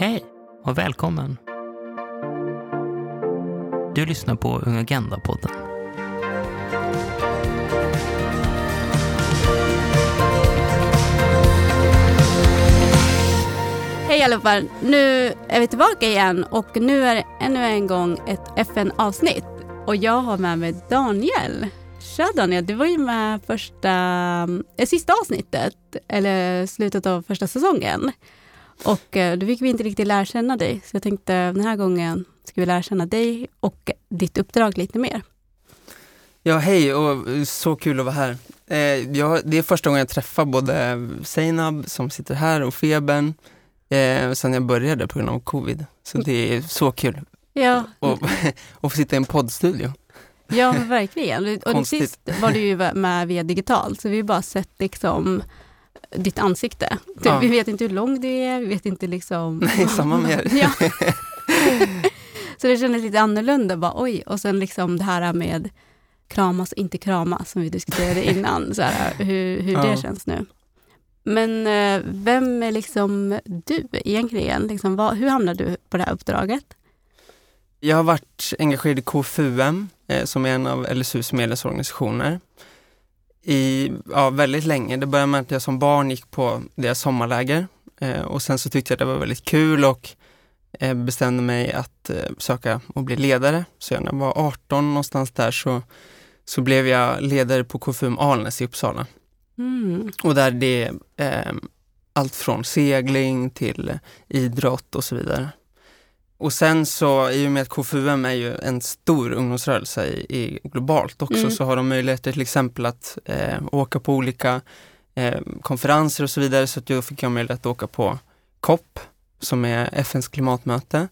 Hej och välkommen! Du lyssnar på Ung Agenda-podden. Hej allihopa! Nu är vi tillbaka igen och nu är det ännu en gång ett FN-avsnitt. Och jag har med mig Daniel. Tja Daniel, du var ju med första, eh, sista avsnittet, eller slutet av första säsongen. Och eh, då fick vi inte riktigt lära känna dig, så jag tänkte den här gången ska vi lära känna dig och ditt uppdrag lite mer. Ja, hej och så kul att vara här. Eh, jag, det är första gången jag träffar både Seinab som sitter här och Feben eh, sen jag började på grund av covid. Så det är så kul Ja, att att få sitta i en poddstudio. ja verkligen. Och sist var du ju med via digitalt, så vi har bara sett liksom ditt ansikte. Typ, Ja. Vi vet inte hur lång du är, vi vet inte liksom... Nej, samma med er. Ja. så det kändes lite annorlunda. Bara, oj. Och sen liksom det här med kramas och inte kramas som vi diskuterade innan. Så här, hur hur det Ja. känns nu. Men eh, vem är liksom du egentligen? Liksom, vad, hur hamnade du på det här uppdraget? Jag har varit engagerad i KFUM eh, som är en av LSUs medlemsorganisationer i ja, väldigt länge. Det började med att jag som barn gick på deras sommarläger eh, och sen så tyckte jag det var väldigt kul och eh, bestämde mig att eh, söka och bli ledare. Så när jag var 18 någonstans där så, så blev jag ledare på KFUM Alnäs i Uppsala. Mm. Och där det är eh, allt från segling till idrott och så vidare. Och sen så, i och med att KFUM är ju en stor ungdomsrörelse i, i globalt också, Mm. så har de möjligheter till exempel att eh, åka på olika eh, konferenser och så vidare. Så att då fick jag möjlighet att åka på COP, som är FNs klimatmöte,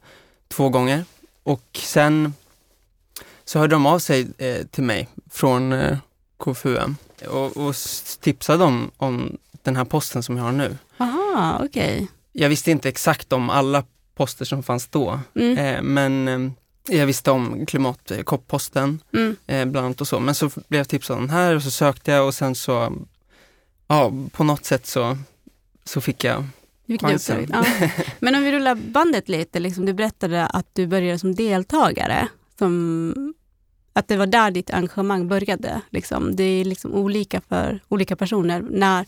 två gånger. Och sen så hörde de av sig eh, till mig från eh, KFUM och, och tipsade om, om den här posten som jag har nu. Aha, okej. Jag visste inte exakt om alla poster som fanns då, Mm. eh, men eh, jag visste om klimatkoppposten Mm. eh, bland annat och så. Men så blev jag tipsad om den här och så sökte jag och sen så, ja, på något sätt så, så fick jag, Chansen. Ja. Men om vi rullar bandet lite, liksom, du berättade att du började som deltagare. Som, att det var där ditt engagemang började. Liksom. Det är liksom olika för olika personer när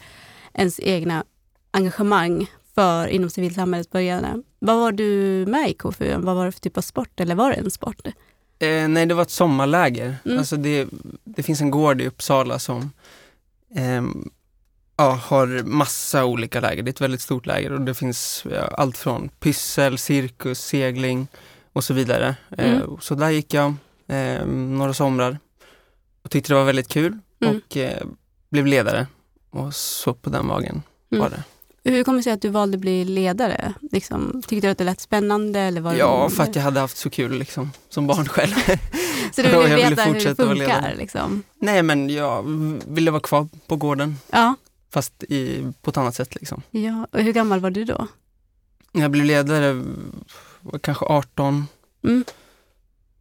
ens egna engagemang för inom civilsamhället började. Vad var du med i KFU? Vad var det för typ av sport? Eller var det en sport? eh, nej det var ett sommarläger. Mm. Alltså det, det finns en gård i Uppsala som ehm, ja, har massa olika läger. Det är ett väldigt stort läger och det finns ja, allt från pyssel, cirkus, segling och så vidare. Eh, Mm. så där gick jag eh, några somrar och tyckte det var väldigt kul Mm. och eh, blev ledare. Och så på den vägen Mm. var det. Hur kommer det sig att du valde att bli ledare? Liksom, tyckte du att det lät spännande? Eller var det Ja, för att jag hade haft så kul liksom, som barn själv. Så du ville jag ville veta hur det funkar? Liksom. Nej men jag ville vara kvar på gården Ja. fast i, på ett annat sätt liksom. ja. Och hur gammal var du då? Jag blev ledare kanske 18, Mm.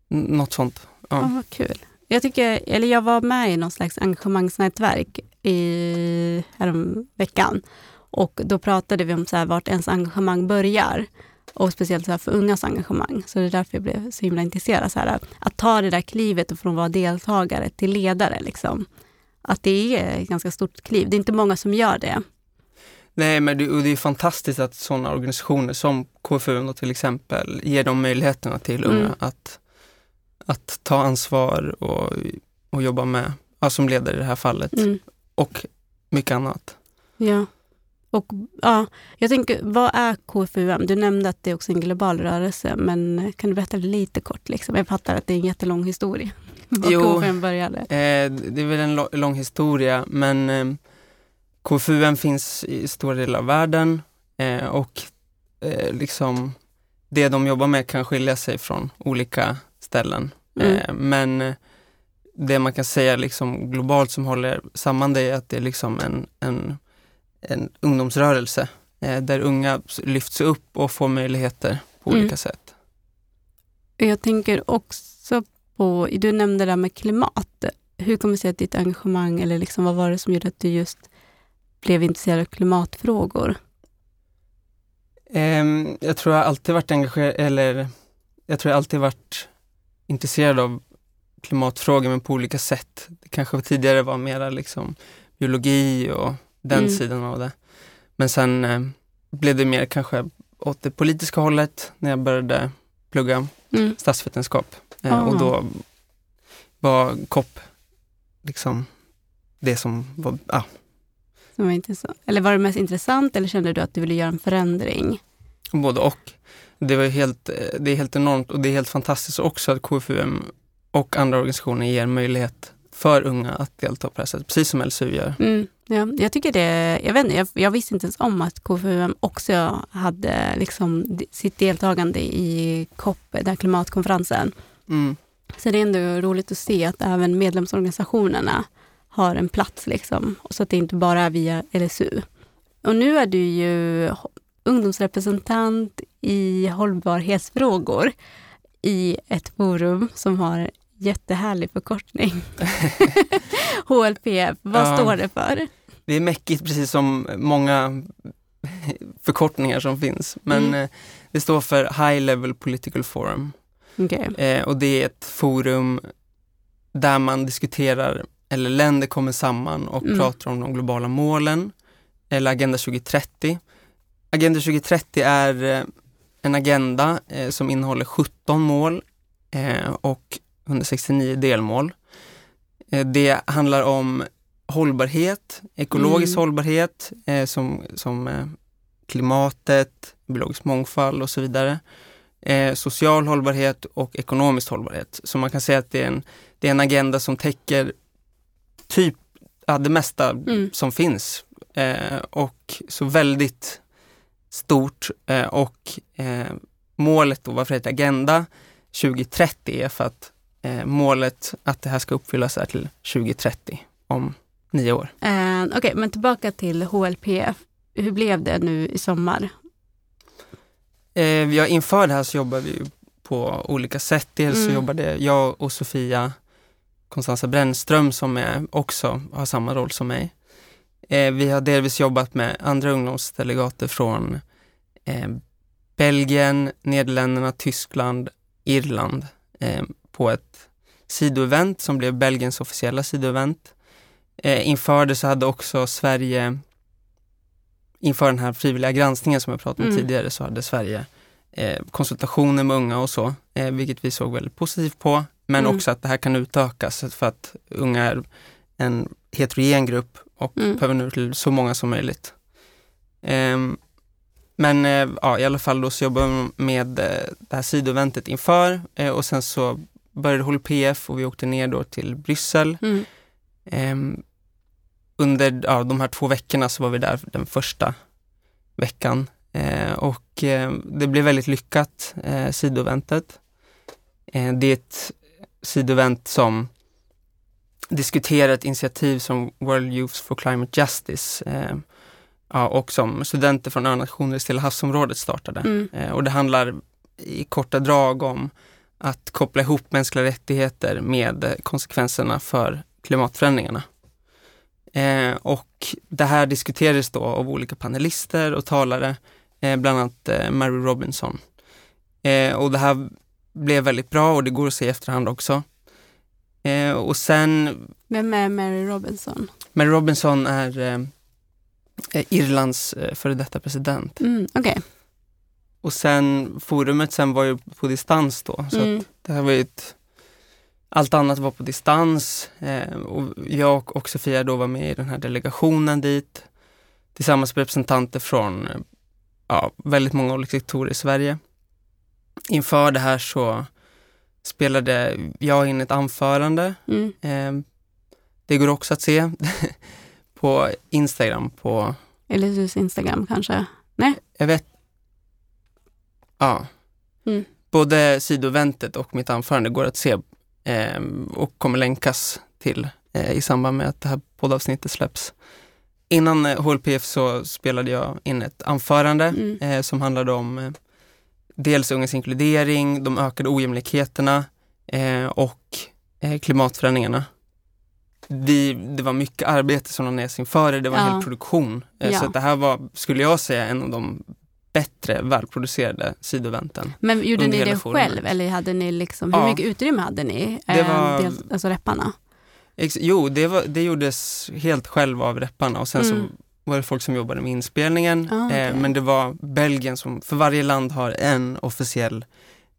något sånt. Ja. Ja. vad kul. Jag, tycker, eller jag var med i någon slags engagemangsnätverk i, härom veckan. Och då pratade vi om så här, vart ens engagemang börjar. Och speciellt så för ungas engagemang. Så det är därför jag blev så himla intresserad. Så här, att ta det där klivet och från att vara deltagare till ledare. Liksom. Att det är ett ganska stort kliv. Det är inte många som gör det. Nej men det, det är fantastiskt att sådana organisationer som KFU till exempel ger dem möjligheterna till unga Mm. att, att ta ansvar och, och jobba med, ja, som ledare i det här fallet Mm. och mycket annat. Ja. Och ja, jag tänker, vad är KFUM? Du nämnde att det är också en global rörelse, men kan du berätta lite kort? Liksom? Jag fattar att det är en jättelång historia. Jo. KFUM började. Eh, det är väl en lång historia men eh, KFUM finns i stora delar av världen eh, och eh, liksom det de jobbar med kan skilja sig från olika ställen. Mm. Eh, men eh, det man kan säga liksom globalt som håller samman det är att det är liksom en, en, en ungdomsrörelse eh, där unga lyfts upp och får möjligheter på Mm. olika sätt. Jag tänker också på, du nämnde det där med klimat. Hur kommer det sig att ditt engagemang, eller liksom, vad var det som gjorde att du just blev intresserad av klimatfrågor? Eh, Ehm, jag tror jag alltid varit engagerad, eller jag tror jag alltid varit intresserad av klimatfrågor men på olika sätt. Det kanske tidigare var mera liksom biologi och den Mm. sidan av det. Men sen eh, blev det mer kanske åt det politiska hållet när jag började plugga Mm. statsvetenskap. Eh, Ah. och då var kopp liksom det som var, ja, Som var intressant. Eller var det mest intressant eller kände du att du ville göra en förändring? både och. Det, var helt, eh, det är helt enormt och det är helt fantastiskt också att KFUM och andra organisationer ger möjlighet för unga att delta på det här sättet, precis som LSU gör. Mm, ja, jag tycker det, jag vet inte, jag, jag visste inte ens om att KFUM också hade liksom sitt deltagande i COP, den här klimatkonferensen. Mm. Så det är ändå roligt att se att även medlemsorganisationerna har en plats liksom, så att det inte bara är via LSU. Och nu är du ju ungdomsrepresentant i hållbarhetsfrågor i ett forum som har jättehärlig förkortning. HLPF, vad Ja. står det för? Det är mäckigt precis som många förkortningar som finns. Men Mm. eh, det står för High Level Political Forum. Okej. Eh, och det är ett forum där man diskuterar, eller länder kommer samman och Mm. pratar om de globala målen, eller Agenda 2030. Agenda 2030 är eh, en agenda eh, som innehåller 17 mål eh, och 169 delmål. Det handlar om hållbarhet, ekologisk Mm. hållbarhet eh, som, som eh, klimatet, biologisk mångfald och så vidare. Eh, social hållbarhet och ekonomisk hållbarhet. Så man kan säga att det är en, det är en agenda som täcker typ ja, det mesta Mm. som finns. Eh, och så väldigt stort eh, och eh, målet då, varför det heter Agenda 2030 är för att målet att det här ska uppfyllas är till 2030 om nio år. Eh, Okej, men tillbaka till HLPF. Hur blev det nu i sommar? Eh, ja, inför det här så jobbar vi på olika sätt. Dels så Mm. jobbade jag och Sofia Konstanza Brännström som är också har samma roll som mig. Eh, vi har delvis jobbat med andra ungdomsdelegater från eh, Belgien, Nederländerna, Tyskland, Irland eh, på ett sidoevent som blev Belgiens officiella sidoevent. Eh, inför det så hade också Sverige, inför den här frivilliga granskningen som jag pratade om Mm. tidigare, så hade Sverige eh, konsultationer med unga och så, eh, vilket vi såg väldigt positivt på. Men Mm. också att det här kan utökas för att unga är en heterogen grupp och Mm. behöver nå till så många som möjligt. Ehm, men eh, ja, i alla fall då så jobbar vi med eh, det här sidoeventet inför och sen så började HLPF och vi åkte ner då till Bryssel. Mm. Under ja, de här två veckorna så var vi där den första veckan eh, och eh, det blev väldigt lyckat, eh, sidoeventet. Eh, det är ett sidoevent som diskuterar ett initiativ som World Youth for Climate Justice eh, ja, och som studenter från önationer i Stilla havsområdet startade. Mm. Eh, och det handlar i korta drag om att koppla ihop mänskliga rättigheter med eh, konsekvenserna för klimatförändringarna. Eh, och det här diskuterades då av olika panelister och talare, eh, bland annat eh, Mary Robinson. Eh, och det här blev väldigt bra och det går att se i efterhand också. Eh, och sen, Vem är Mary Robinson? Mary Robinson är eh, Irlands före detta president. Mm. Okej. Och sen forumet sen var ju på distans då, så Mm. att det här var ju ett allt annat var på distans eh, och jag och Sofia då var med i den här delegationen dit tillsammans med representanter från eh, ja, väldigt många olika sektorer i Sverige. Inför det här så spelade jag in ett anförande. Mm. Eh, det går också att se på Instagram på, hos Instagram kanske? jag vet, ja. Mm. Både sidoventet och mitt anförande går att se och kommer länkas till eh, i samband med att det här poddavsnittet släpps. Innan eh, HLPF så spelade jag in ett anförande Mm. eh, som handlade om eh, dels ungas inkludering, de ökade ojämlikheterna eh, och eh, klimatförändringarna. Vi, det var mycket arbete som lades inför det, det var en Ja. hel produktion. Eh, Ja. Så det här var, skulle jag säga, en av de bättre, välproducerade sidoeventen. Men gjorde ni det forumet. själv eller hade ni liksom, hur Ja. mycket utrymme hade ni? Det Eh, var- dels, alltså repparna? Ex- jo, det, var, det gjordes helt själv av repparna och sen Mm. så var det folk som jobbade med inspelningen. Ah, okej. eh, men det var Belgien som, för varje land har en officiell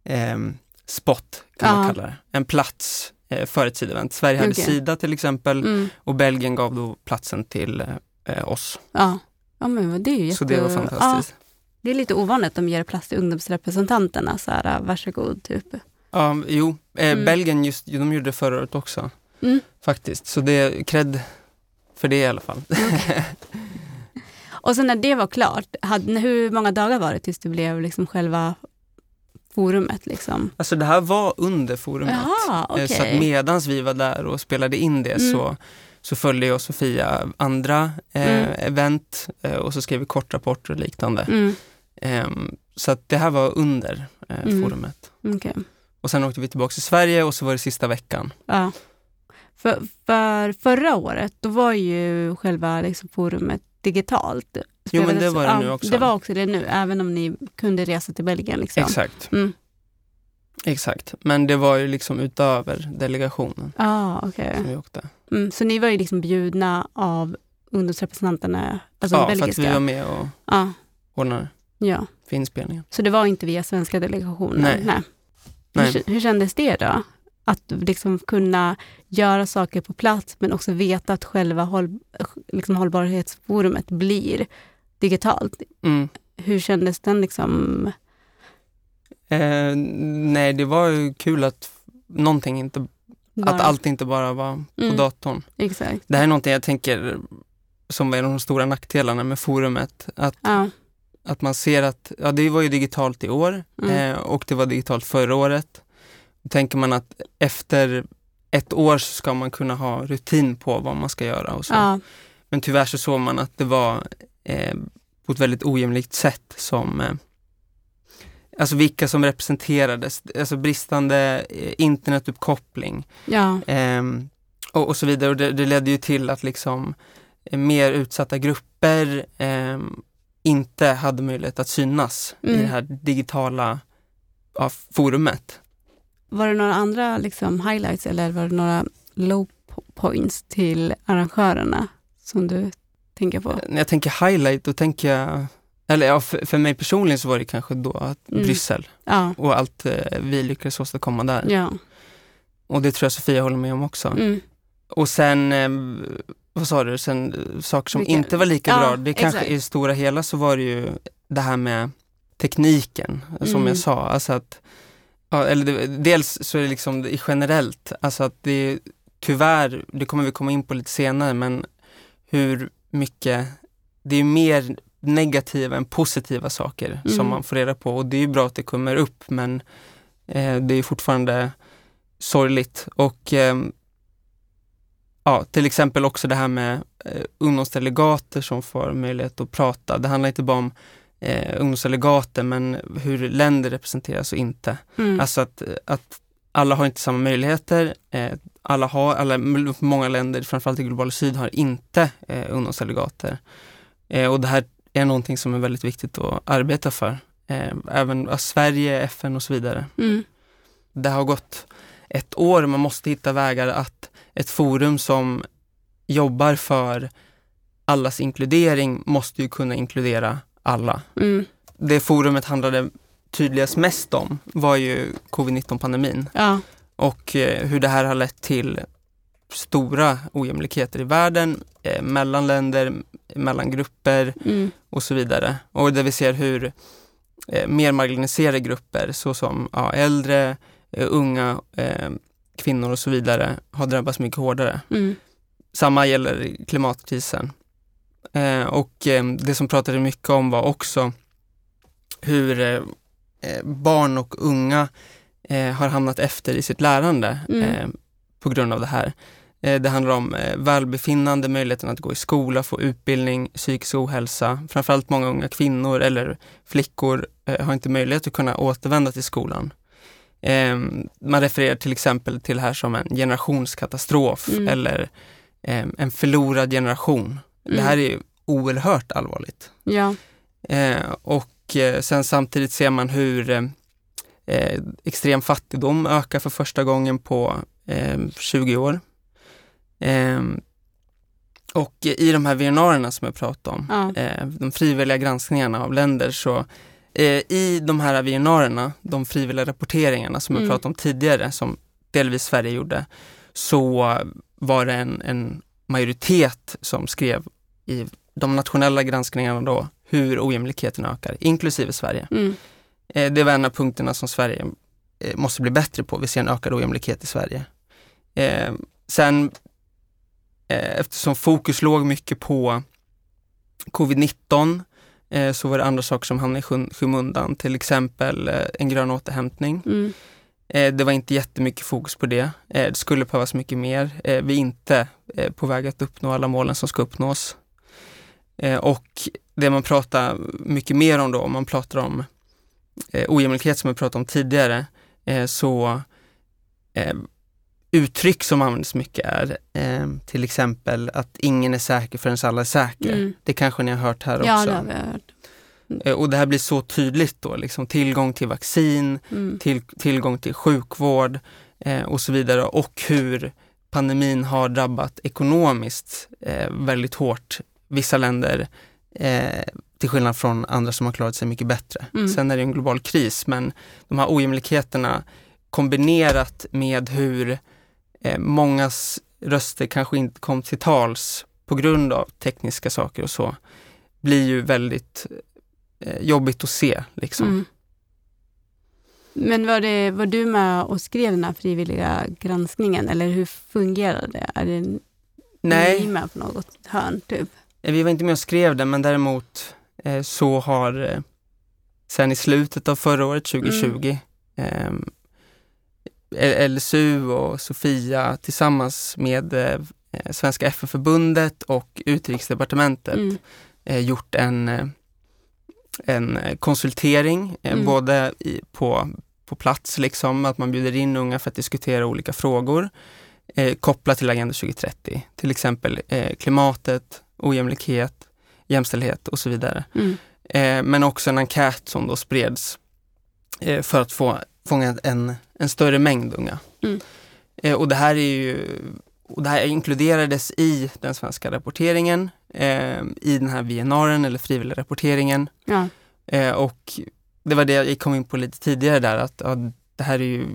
ehm, spot kan man Ja. kalla det. En plats eh, för ett sidoevent. Sverige hade Okej. Sida till exempel Mm. och Belgien gav då platsen till eh, oss. Ja. ja, men det är ju jätte... Så det var fantastiskt. Det är lite ovanligt att de ger plats till ungdomsrepresentanterna. Så här, äh, varsågod, typ. Ja, jo, eh, Mm. Belgien just, de gjorde det förra året också Mm. faktiskt. Så det är cred för det i alla fall. Och sen när det var klart, hade, hur många dagar var det tills det blev liksom själva forumet? Liksom? Alltså det här var under forumet. Jaha, Eh, Så att medans vi var där och spelade in det Mm. så, så följde jag och Sofia andra eh, Mm. event eh, och så skrev vi kortrapporter och liknande. Mm, så att det här var under eh, Mm. forumet. okej. Och sen åkte vi tillbaka till Sverige och så var det sista veckan. Ja. För, för förra året, då var ju själva liksom forumet digitalt. Jo, men det var det ja, nu också. Det var också det nu, även om ni kunde resa till Belgien. Liksom. Exakt. Mm. Exakt. Men det var ju liksom utöver delegationen Ah, okej. som vi åkte. Mm, så ni var ju liksom bjudna av ungdomsrepresentanterna, alltså ja, de för att belgiska? vi var med och ja, ordnade ja. för inspelningen. Så det var inte via svenska delegationen? Nej. Hur, Nej. hur kändes det då? Att liksom kunna göra saker på plats men också veta att själva håll, liksom hållbarhetsforumet blir digitalt. Mm. Hur kändes den liksom? Eh, nej, det var ju kul att någonting inte, bara- att allt inte bara var på Mm. datorn. Exakt. Det här är någonting jag tänker som är en av de stora nackdelarna med forumet. Att, Ja. Att man ser att, ja det var ju digitalt i år Mm. eh, och det var digitalt förra året. Då tänker man att efter ett år så ska man kunna ha rutin på vad man ska göra och så. Ja. Men tyvärr så såg man att det var eh, på ett väldigt ojämlikt sätt som eh, Alltså vilka som representerades, alltså bristande eh, internetuppkoppling ja. ehm, och, och så vidare. Och det, det ledde ju till att liksom eh, mer utsatta grupper ehm, inte hade möjlighet att synas i Mm. det här digitala ja, forumet. Var det några andra liksom highlights eller var det några low po- points till arrangörerna som du tänker på? När jag tänker highlight, då tänker jag, eller ja, för, för mig personligen så var det kanske då att Mm. Bryssel Ja. och allt eh, vi lyckades åstadkomma där. Ja. Och det tror jag Sofia håller med om också. Mm. Och sen, eh, vad sa du, sen eh, saker som Vilka- inte var lika Ja, bra. Det kanske exakt. i stora hela så var det ju det här med tekniken, som Mm. jag sa. Alltså att, ja, eller det, dels så är det liksom generellt, alltså att det är tyvärr, det kommer vi komma in på lite senare, men hur mycket, det är mer negativa än positiva saker Mm. som man får reda på och det är ju bra att det kommer upp men eh, det är fortfarande sorgligt och ehm, ja, till exempel också det här med eh, ungdomsdelegater som får möjlighet att prata. Det handlar inte bara om eh, ungdomsdelegater men hur länder representeras och inte. Mm. Alltså att, att alla har inte samma möjligheter. Eh, alla har, alla, många länder, framförallt i globala syd, har inte eh, ungdomsdelegater. Eh, och det här är någonting som är väldigt viktigt att arbeta för. Eh, även ja, Sverige, FN och så vidare. Mm. Det har gått ett år, man måste hitta vägar att ett forum som jobbar för allas inkludering måste ju kunna inkludera alla. Mm. Det forumet handlade tydligast mest om var ju covid-19-pandemin Ja. och eh, hur det här har lett till stora ojämlikheter i världen, eh, mellan länder, mellan grupper Mm. och så vidare. Och där vi ser hur eh, mer marginaliserade grupper såsom ja, äldre, eh, unga, eh, kvinnor och så vidare har drabbats mycket hårdare. Mm. Samma gäller klimatkrisen. Eh, och eh, det som pratade mycket om var också hur eh, eh, barn och unga eh, har hamnat efter i sitt lärande Mm. eh, på grund av det här. Det handlar om välbefinnande, möjligheten att gå i skola, få utbildning, psykisk ohälsa. Framförallt många unga kvinnor eller flickor har inte möjlighet att kunna återvända till skolan. Eh, man refererar till exempel till det här som en generationskatastrof Mm. eller eh, en förlorad generation. Det Mm. här är oerhört allvarligt. Ja. Eh, och sen samtidigt ser man hur eh, eh extrem fattigdom ökar för första gången på eh, 20 år. Eh, och i de här VNR som jag pratade om, Ja. eh, de frivilliga granskningarna av länder, så i de här VNR, de frivilliga rapporteringarna som jag Mm. pratade om tidigare, som delvis Sverige gjorde, så var det en, en majoritet som skrev i de nationella granskningarna då hur ojämlikheten ökar, inklusive Sverige. Mm. Eh, det var en av punkterna som Sverige eh, måste bli bättre på. Vi ser en ökad ojämlikhet i Sverige. Eh, sen eh, eftersom fokus låg mycket på covid-19 eh, så var det andra saker som hamnade i skym- skymundan, till exempel eh, en grön återhämtning. Mm. Eh, det var inte jättemycket fokus på det. Eh, det skulle behövas mycket mer. Eh, vi är inte eh, på väg att uppnå alla målen som ska uppnås. Och det man pratar mycket mer om då, om man pratar om eh, ojämlikhet som vi pratade om tidigare, så uttryck som används mycket är eh, till exempel att ingen är säker förrän alla är säkra. Mm. Det kanske ni har hört här Ja, också. det har vi hört. Eh, och det här blir så tydligt då, liksom tillgång till vaccin, Mm. till, tillgång till sjukvård eh, och så vidare och hur pandemin har drabbat ekonomiskt eh, väldigt hårt vissa länder eh, till skillnad från andra som har klarat sig mycket bättre. Mm. Sen är det en global kris men de här ojämlikheterna kombinerat med hur eh, mångas röster kanske inte kom till tals på grund av tekniska saker och så blir ju väldigt eh, jobbigt att se. Liksom. Mm. Men var, det, var du med och skrev den här frivilliga granskningen eller hur fungerade det? Är det Nej, ni med på något hörn typ? Eh, Vi var inte med och skrev det, men däremot eh, så har eh, sen i slutet av förra året, 2020, eh, LSU och Sofia tillsammans med eh, Svenska FN-förbundet och Utrikesdepartementet Mm. eh, gjort en, eh, en konsultering, eh, Mm. både i, på, på plats, liksom, att man bjuder in unga för att diskutera olika frågor eh, kopplat till Agenda 2030, till exempel eh, klimatet, ojämlikhet, jämställdhet och så vidare. Mm. Eh, men också en enkät som då spreds eh, för att få fånga en, en större mängd unga. Mm. Eh, och det här är ju och det här inkluderades i den svenska rapporteringen, eh, i den här VNR eller frivilliga rapporteringen. Ja. Eh, och det var det jag kom in på lite tidigare där, att ja, det här är ju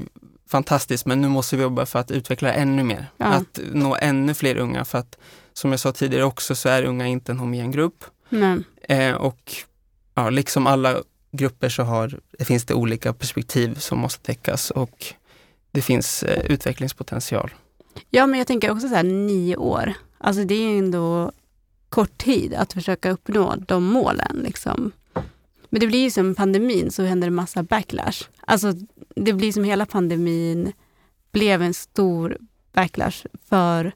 fantastiskt, men nu måste vi jobba för att utveckla ännu mer. Ja. Att nå ännu fler unga, för att som jag sa tidigare också så är unga inte en homogen grupp. Eh, och ja, liksom alla grupper så har, det finns det olika perspektiv som måste täckas och det finns eh, utvecklingspotential. ja, men jag tänker också så här nio år. Alltså det är ju ändå kort tid att försöka uppnå de målen. Liksom. Men det blir ju som pandemin så händer det massa backlash. Alltså det blir som hela pandemin blev en stor backlash för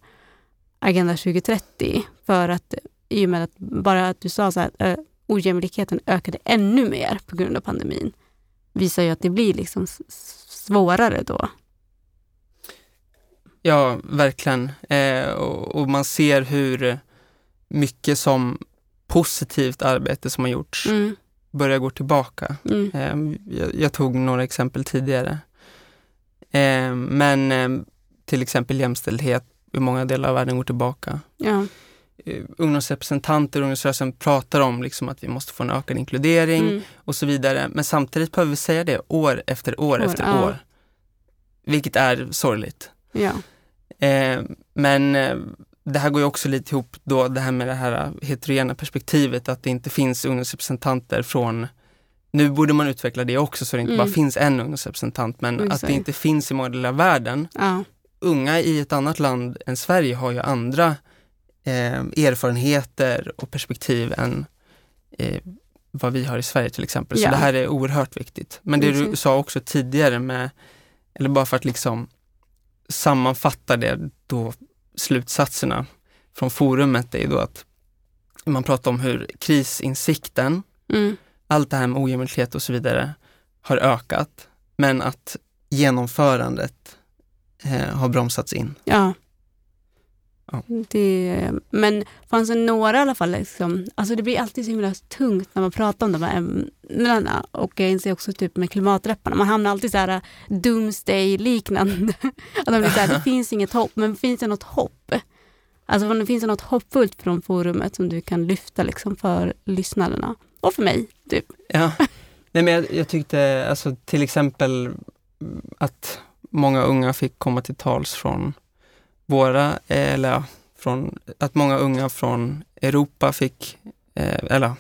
Agenda 2030. För att i och med att bara att du sa så här, eh, ojämlikheten ökade ännu mer på grund av pandemin visar ju att det blir liksom svårare då. Ja, verkligen. Eh, och, och man ser hur mycket som positivt arbete som har gjorts Mm, börjar gå tillbaka. mm, Eh, jag, jag tog några exempel tidigare. Eh, men eh, till exempel jämställdhet i många delar av världen går tillbaka. ja, Eh, ungdomsrepresentanter och ungdomsrörelsen pratar om liksom att vi måste få en ökad inkludering mm, och så vidare. Men samtidigt behöver vi säga det år efter år, År, efter ja. år. Vilket är sorgligt. ja, Eh, men eh, det här går ju också lite ihop då det här med det här heterogena perspektivet att det inte finns ungdomsrepresentanter från nu borde man utveckla det också så det inte Mm. bara finns en ungdomsrepresentant men Oj, att det inte finns i många delar av världen. ja, Unga i ett annat land än Sverige har ju andra eh, erfarenheter och perspektiv än eh, vad vi har i Sverige till exempel. Så Ja. det här är oerhört viktigt. Men det du Precis. sa också tidigare med, eller bara för att liksom sammanfatta det då slutsatserna från forumet är ju då att man pratar om hur krisinsikten, mm, allt det här med ojämlikhet och så vidare har ökat, men att genomförandet eh, har bromsats in. ja. Ja. Det, men fanns det några i alla fall, liksom, alltså det blir alltid så himla tungt när man pratar om de här ämnena och jag inser också typ med klimatrepparna, man hamnar alltid så här doomsday-liknande. att man blir så här, det finns inget hopp, men finns det något hopp? Alltså finns det något hoppfullt från forumet som du kan lyfta liksom för lyssnarna? Och för mig, typ. Ja, Nej, men jag, jag tyckte alltså till exempel att många unga fick komma till tals från våra, eller ja, från, att många unga från Europa fick, eh, eller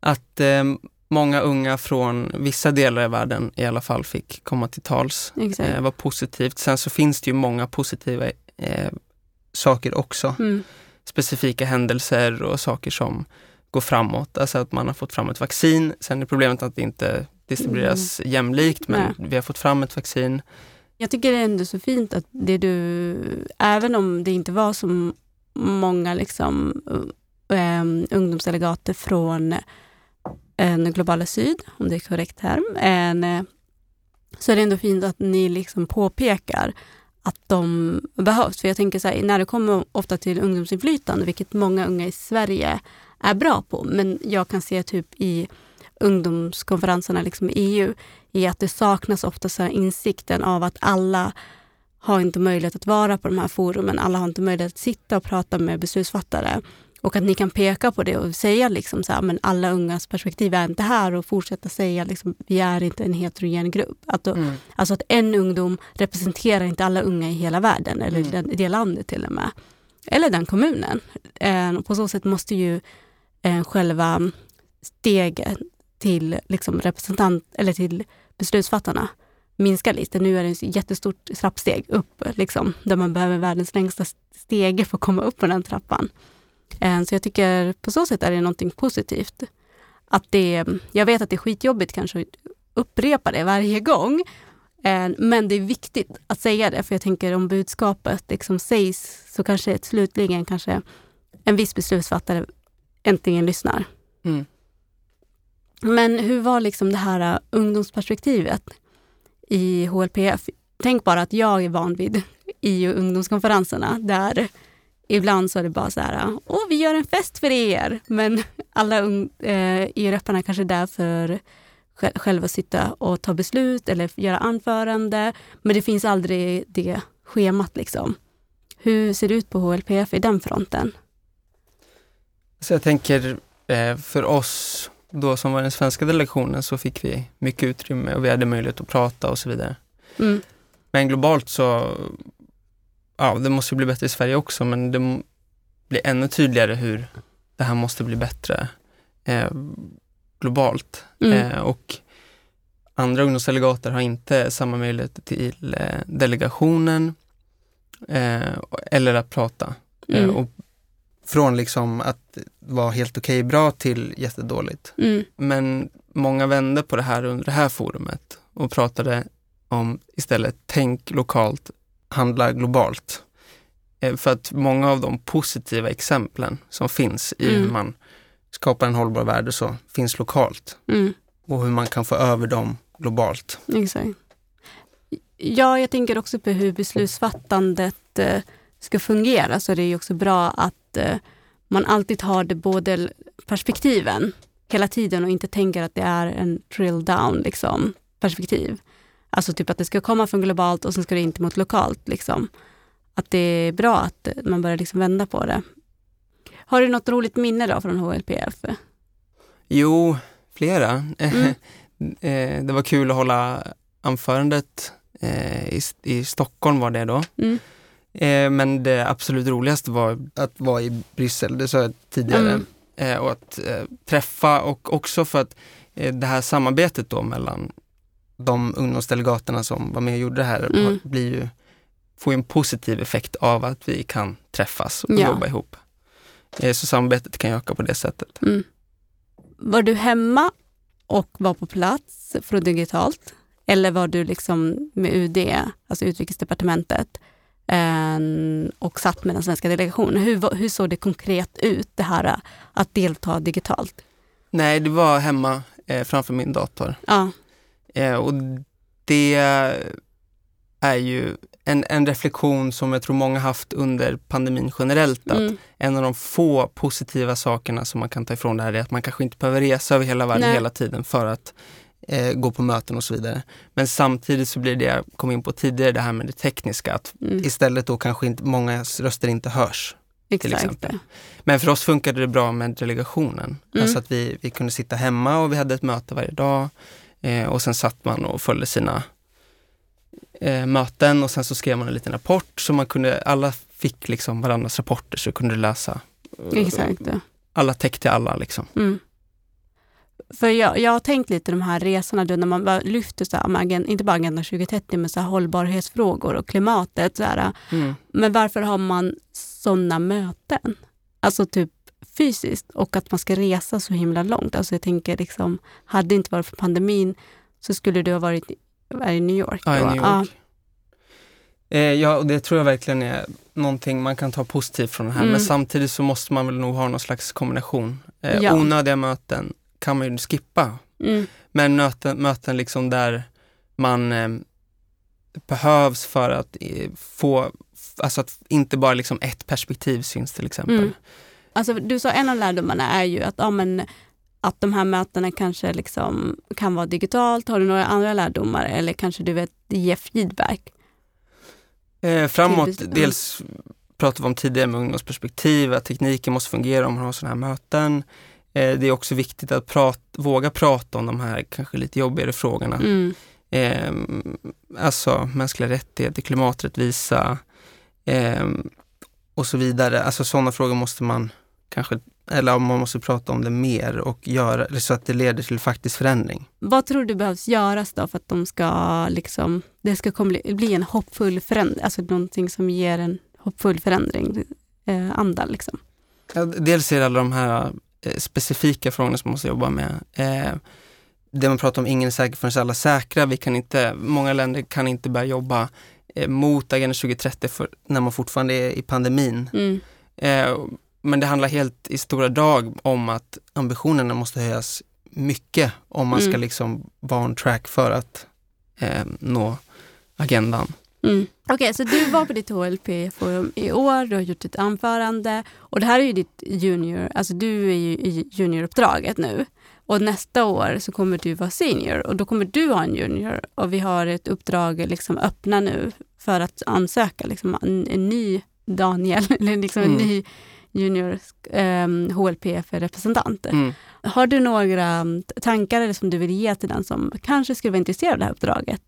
att eh, många unga från vissa delar i världen i alla fall fick komma till tals. Exakt. Eh, var positivt. Sen så finns det ju många positiva eh, saker också. Mm. Specifika händelser och saker som går framåt. Alltså att man har fått fram ett vaccin. Sen är problemet att det inte distribueras Mm. jämlikt, men Nej. vi har fått fram ett vaccin. Jag tycker det är ändå så fint att det du, även om det inte var så många liksom, um, ungdomsdelegater från en globala syd, om det är korrekt term, en, så är det ändå fint att ni liksom påpekar att de behövs. För jag tänker så här, när det kommer ofta till ungdomsinflytande, vilket många unga i Sverige är bra på, men jag kan se typ i ungdomskonferenserna liksom i EU, i att det saknas ofta så insikten av att alla har inte möjlighet att vara på de här forumen. Alla har inte möjlighet att sitta och prata med beslutsfattare. Och att ni kan peka på det och säga liksom så här, men alla ungas perspektiv är inte här och fortsätta säga liksom, vi är inte en heterogen grupp. Att då, Mm. Alltså att en ungdom representerar inte alla unga i hela världen eller Mm. den, det landet till och med. Eller den kommunen. Eh, på så sätt måste ju eh, själva steget till liksom representant eller till beslutsfattarna minska lite. Nu är det ett jättestort trappsteg upp, liksom, där man behöver världens längsta stege för att komma upp på den trappan. Eh, så jag tycker på så sätt är det någonting positivt. Att det, jag vet att det är skitjobbigt kanske att upprepa det varje gång, eh, men det är viktigt att säga det, för jag tänker om budskapet liksom sägs så kanske slutligen kanske en viss beslutsfattare äntligen lyssnar. Mm. Men hur var liksom det här uh, ungdomsperspektivet i HLPF? Tänk bara att jag är van vid i ungdomskonferenserna där ibland så är det bara så här, äh, åh vi gör en fest för er, men alla eh, äh, EU-repparna kanske är där för själva sitta och ta beslut eller göra anförande, men det finns aldrig det schemat liksom. Hur ser det ut på HLPF i den fronten? Så jag tänker för oss då som var den svenska delegationen så fick vi mycket utrymme och vi hade möjlighet att prata och så vidare. Mm. Men globalt så, ja det måste ju bli bättre i Sverige också men det blir ännu tydligare hur det här måste bli bättre eh, globalt. Mm. Eh, och andra ungdomsdelegater har inte samma möjlighet till eh, delegationen eh, eller att prata. Mm. Eh, och från liksom att vara helt okej bra till jättedåligt. Mm. Men många vände på det här under det här forumet och pratade om istället tänk lokalt, handla globalt. Eh, För att många av de positiva exemplen som finns i hur Mm. man skapar en hållbar värld och så finns lokalt Mm. och hur man kan få över dem globalt. Exakt. Ja, jag tänker också på hur beslutsfattandet eh, ska fungera, så det är också bra att eh, man alltid har det båda perspektiven hela tiden och inte tänker att det är en drill down liksom, perspektiv. Alltså typ att det ska komma från globalt och sen ska det inte mot lokalt. Liksom. Att det är bra att eh, man börjar liksom vända på det. Har du något roligt minne då från HLPF? Jo, flera. Mm. Eh, det var kul att hålla anförandet i, i Stockholm var det då. Mm. Eh, men det absolut roligaste var att vara i Bryssel, det sa jag tidigare. Mm. Eh, och att eh, träffa och också för att eh, det här samarbetet då mellan de ungdomsdelegaterna som var med och gjorde det här Mm. blir ju, får ju en positiv effekt av att vi kan träffas och Ja. jobba ihop. Eh, så samarbetet kan ju öka på det sättet. Mm. Var du hemma och var på plats från digitalt? Eller var du liksom med UD, alltså utrikesdepartementet, och satt med den svenska delegationen? Hur, hur såg det konkret ut, det här eh, att delta digitalt? Nej, det var hemma eh, framför min dator. Ja, Eh, och det är ju en, en reflektion som jag tror många haft under pandemin generellt. Att Mm. En av de få positiva sakerna som man kan ta ifrån det här är att man kanske inte behöver resa över hela världen Nej. hela tiden för att eh, gå på möten och så vidare. Men samtidigt så blir det jag kom in på tidigare, det här med det tekniska. Att Mm. istället då kanske inte, många röster inte hörs. Exakt. Men för oss funkade det bra med delegationen. Mm. Alltså att vi, vi kunde sitta hemma och vi hade ett möte varje dag. Eh, och sen satt man och följde sina eh, möten och sen så skrev man en liten rapport så man kunde, alla fick liksom varandras rapporter så kunde läsa. eh, Exakt. Alla täckte alla liksom. Mm. För jag, jag har tänkt lite de här resorna då när man lyfter, så här, inte bara Agenda 2030, men så här hållbarhetsfrågor och klimatet. Så här, Mm. men varför har man sådana möten? Alltså typ fysiskt och att man ska resa så himla långt. Alltså jag tänker liksom, hade det inte varit för pandemin så skulle du ha varit i, New York. Ja, i? New York. Eh, ja, och det tror jag verkligen är någonting man kan ta positivt från det här. Mm. Men samtidigt så måste man väl nog ha någon slags kombination. Eh, Ja. Onödiga möten kan man ju skippa. Mm. Men möten, möten liksom där man eh, behövs för att eh, få, alltså att inte bara liksom ett perspektiv syns till exempel. Mm. Alltså, du sa en av lärdomarna är ju att, ja, men, att de här mötena kanske liksom kan vara digitalt. Har du några andra lärdomar eller kanske du vet ge feedback? Eh, framåt, Till- mm. dels pratade vi om tidigare med ungdomsperspektiv, att tekniken måste fungera om man har sådana här möten. Eh, det är också viktigt att prat, våga prata om de här kanske lite jobbigare frågorna. Mm. Eh, alltså mänskliga rättigheter, klimaträttvisa eh, och så vidare. Alltså sådana frågor måste man kanske, eller man måste prata om det mer och göra så att det leder till faktisk förändring. Vad tror du behövs göras då för att de ska liksom, det ska komma, bli en hoppfull förändring, alltså någonting som ger en hoppfull förändring, eh, anda liksom? Ja, dels är det alla de här specifika frågorna som man måste jobba med. Eh, det man pratar om, ingen är säker förrän alla är säkra. Vi kan inte, många länder kan inte börja jobba eh, mot Agenda 2030 för, när man fortfarande är i pandemin. Mm. Eh, men det handlar helt i stora drag om att ambitionerna måste höjas mycket om man ska Mm. liksom vara on track för att eh, nå agendan. Mm. Okej, så du var på ditt HLP-forum i år, du har gjort ett anförande och det här är ju ditt junior, alltså du är ju i junioruppdraget nu. Och nästa år så kommer du vara senior och då kommer du ha en junior och vi har ett uppdrag liksom öppna nu för att ansöka liksom en, en ny Daniel, eller liksom en Mm. ny junior um, HLP-representant. Mm. Har du några tankar som du vill ge till den som kanske skulle vara intresserad av det här uppdraget?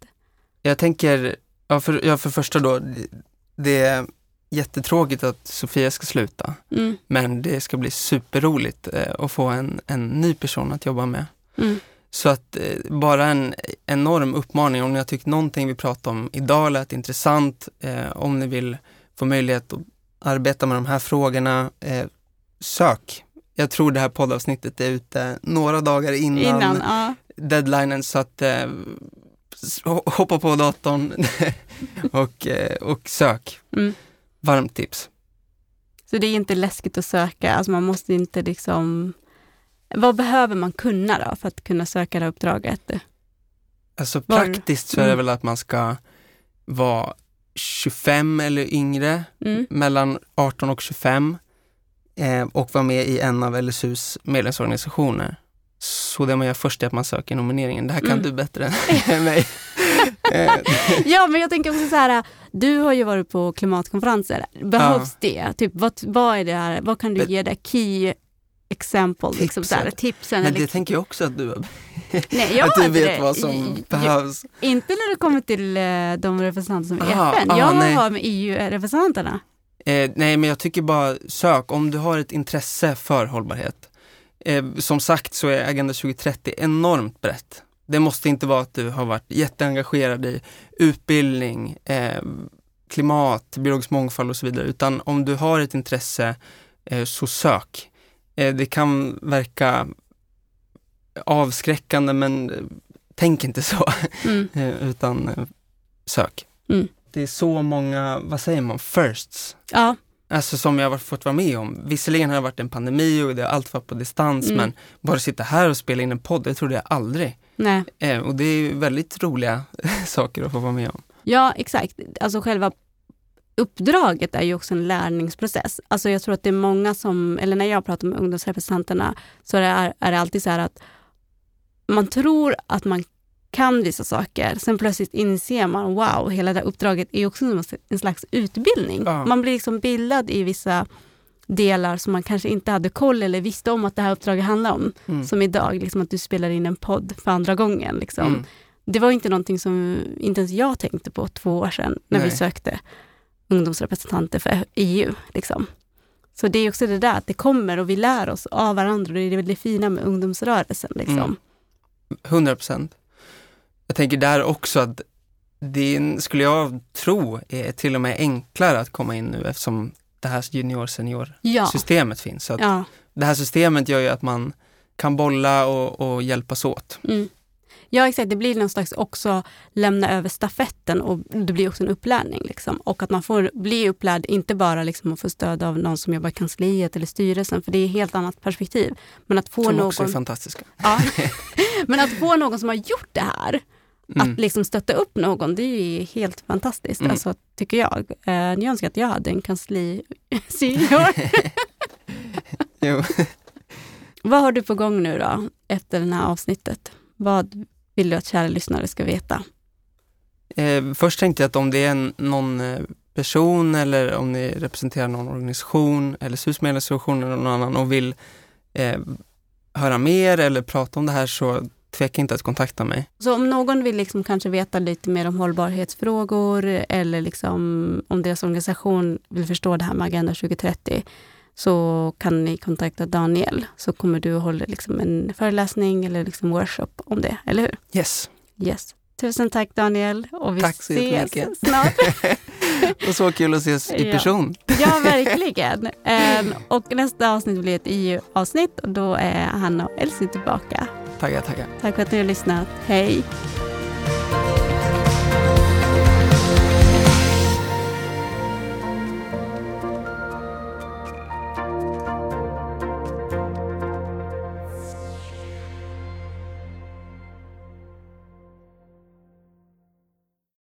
Jag tänker, ja för, ja för första då, det- är jättetråkigt att Sofia ska sluta. Mm. Men det ska bli superroligt eh, att få en, en ny person att jobba med. Mm. Så att eh, bara en enorm uppmaning, om ni har tyckt någonting vi pratar om idag lät intressant, eh, om ni vill få möjlighet att arbeta med de här frågorna, eh, sök. Jag tror det här poddavsnittet är ute några dagar innan, Innan, ja. deadlinen så att eh, hoppa på datorn och, eh, och sök. Mm. Varmt tips. Så det är inte läskigt att söka, alltså man måste inte liksom... Vad behöver man kunna då för att kunna söka det här uppdraget? Alltså Var- praktiskt så är det Mm. väl att man ska vara 25 eller yngre, Mm. mellan 18 och 25 eh, och vara med i en av LSUs medlemsorganisationer. Så det man gör först är att man söker nomineringen. Det här kan Mm. du bättre än mig. Eh, Ja, men jag tänker också så här, du har ju varit på klimatkonferenser. Behövs det? Typ, vad, vad är det här, vad kan du ge där? Key example, liksom så här, Tipsen. tipsen. Men eller, det tänker jag också att du, nej, jag att du vet det. vad som J- behövs. Inte när det kommer till eh, de representanter som är FN. aha, jag nej. har med EU-representanterna. Eh, nej, men jag tycker bara sök om du har ett intresse för hållbarhet. Eh, som sagt så är Agenda 2030 enormt brett. Det måste inte vara att du har varit jätteengagerad i utbildning, eh, klimat, biologisk mångfald och så vidare, utan om du har ett intresse eh, så sök. Eh, det kan verka avskräckande men eh, tänk inte så, Mm. utan sök. Mm. Det är så många, vad säger man, firsts Ja, Alltså som jag har fått vara med om. Visserligen har det varit en pandemi och det har allt varit på distans Mm. men bara sitta här och spela in en podd, det trodde jag aldrig. nej. Eh, och det är väldigt roliga saker att få vara med om. Ja, exakt. Alltså själva uppdraget är ju också en lärningsprocess. Alltså jag tror att det är många som, eller när jag pratar med ungdomsrepresentanterna, så är, är det alltid så här att man tror att man kan vissa saker, sen plötsligt inser man, wow, hela det här uppdraget är också en slags utbildning. Ja. Man blir liksom bildad i vissa delar som man kanske inte hade koll eller visste om att det här uppdraget handlar om. Mm. Som idag, liksom att du spelar in en podd för andra gången. Liksom. Mm. Det var inte någonting som inte ens jag tänkte på två år sedan när vi Nej. sökte ungdomsrepresentanter för EU. Liksom. Så det är också det där att det kommer och vi lär oss av varandra det är det fina med ungdomsrörelsen. Liksom. Mm. 100 procent. Jag tänker där också att det skulle jag tro är till och med enklare att komma in nu eftersom det här junior-senior Ja. systemet finns. Så ja. Det här systemet gör ju att man kan bolla och, och hjälpas åt. Mm. Ja, exakt. Det blir någon slags också lämna över stafetten och det blir också en upplärning. Liksom. Och att man får bli upplärd, inte bara liksom att få stöd av någon som jobbar i kansliet eller styrelsen, för det är ett helt annat perspektiv. Men att få Som någon... också är fantastiska. Ja. Men att få någon som har gjort det här, Mm. att liksom stötta upp någon, det är helt fantastiskt, Mm. alltså, tycker jag. Eh, jag önskar att jag hade en kansli-senior. Jo. Vad har du på gång nu då, efter det här avsnittet? Vad vill du att kära lyssnare ska veta? Eh, först tänkte jag att om det är en, någon eh, person eller om ni representerar någon organisation eller SUS-medlemsorganisation eller någon annan och vill eh, höra mer eller prata om det här så tveka inte att kontakta mig. Så om någon vill liksom kanske veta lite mer om hållbarhetsfrågor eller liksom om deras organisation vill förstå det här med Agenda 2030 så kan ni kontakta Daniel så kommer du att hålla liksom en föreläsning eller liksom workshop om det, eller hur? Yes, Yes. Tusen tack Daniel och vi Tack så ses snart. och så kul att ses i Ja. person. Ja, verkligen. Ehm, och nästa avsnitt blir ett EU-avsnitt och då är Hanna och Elsie tillbaka. Tackar, tackar. Tack för att ni har lyssnat. Hej!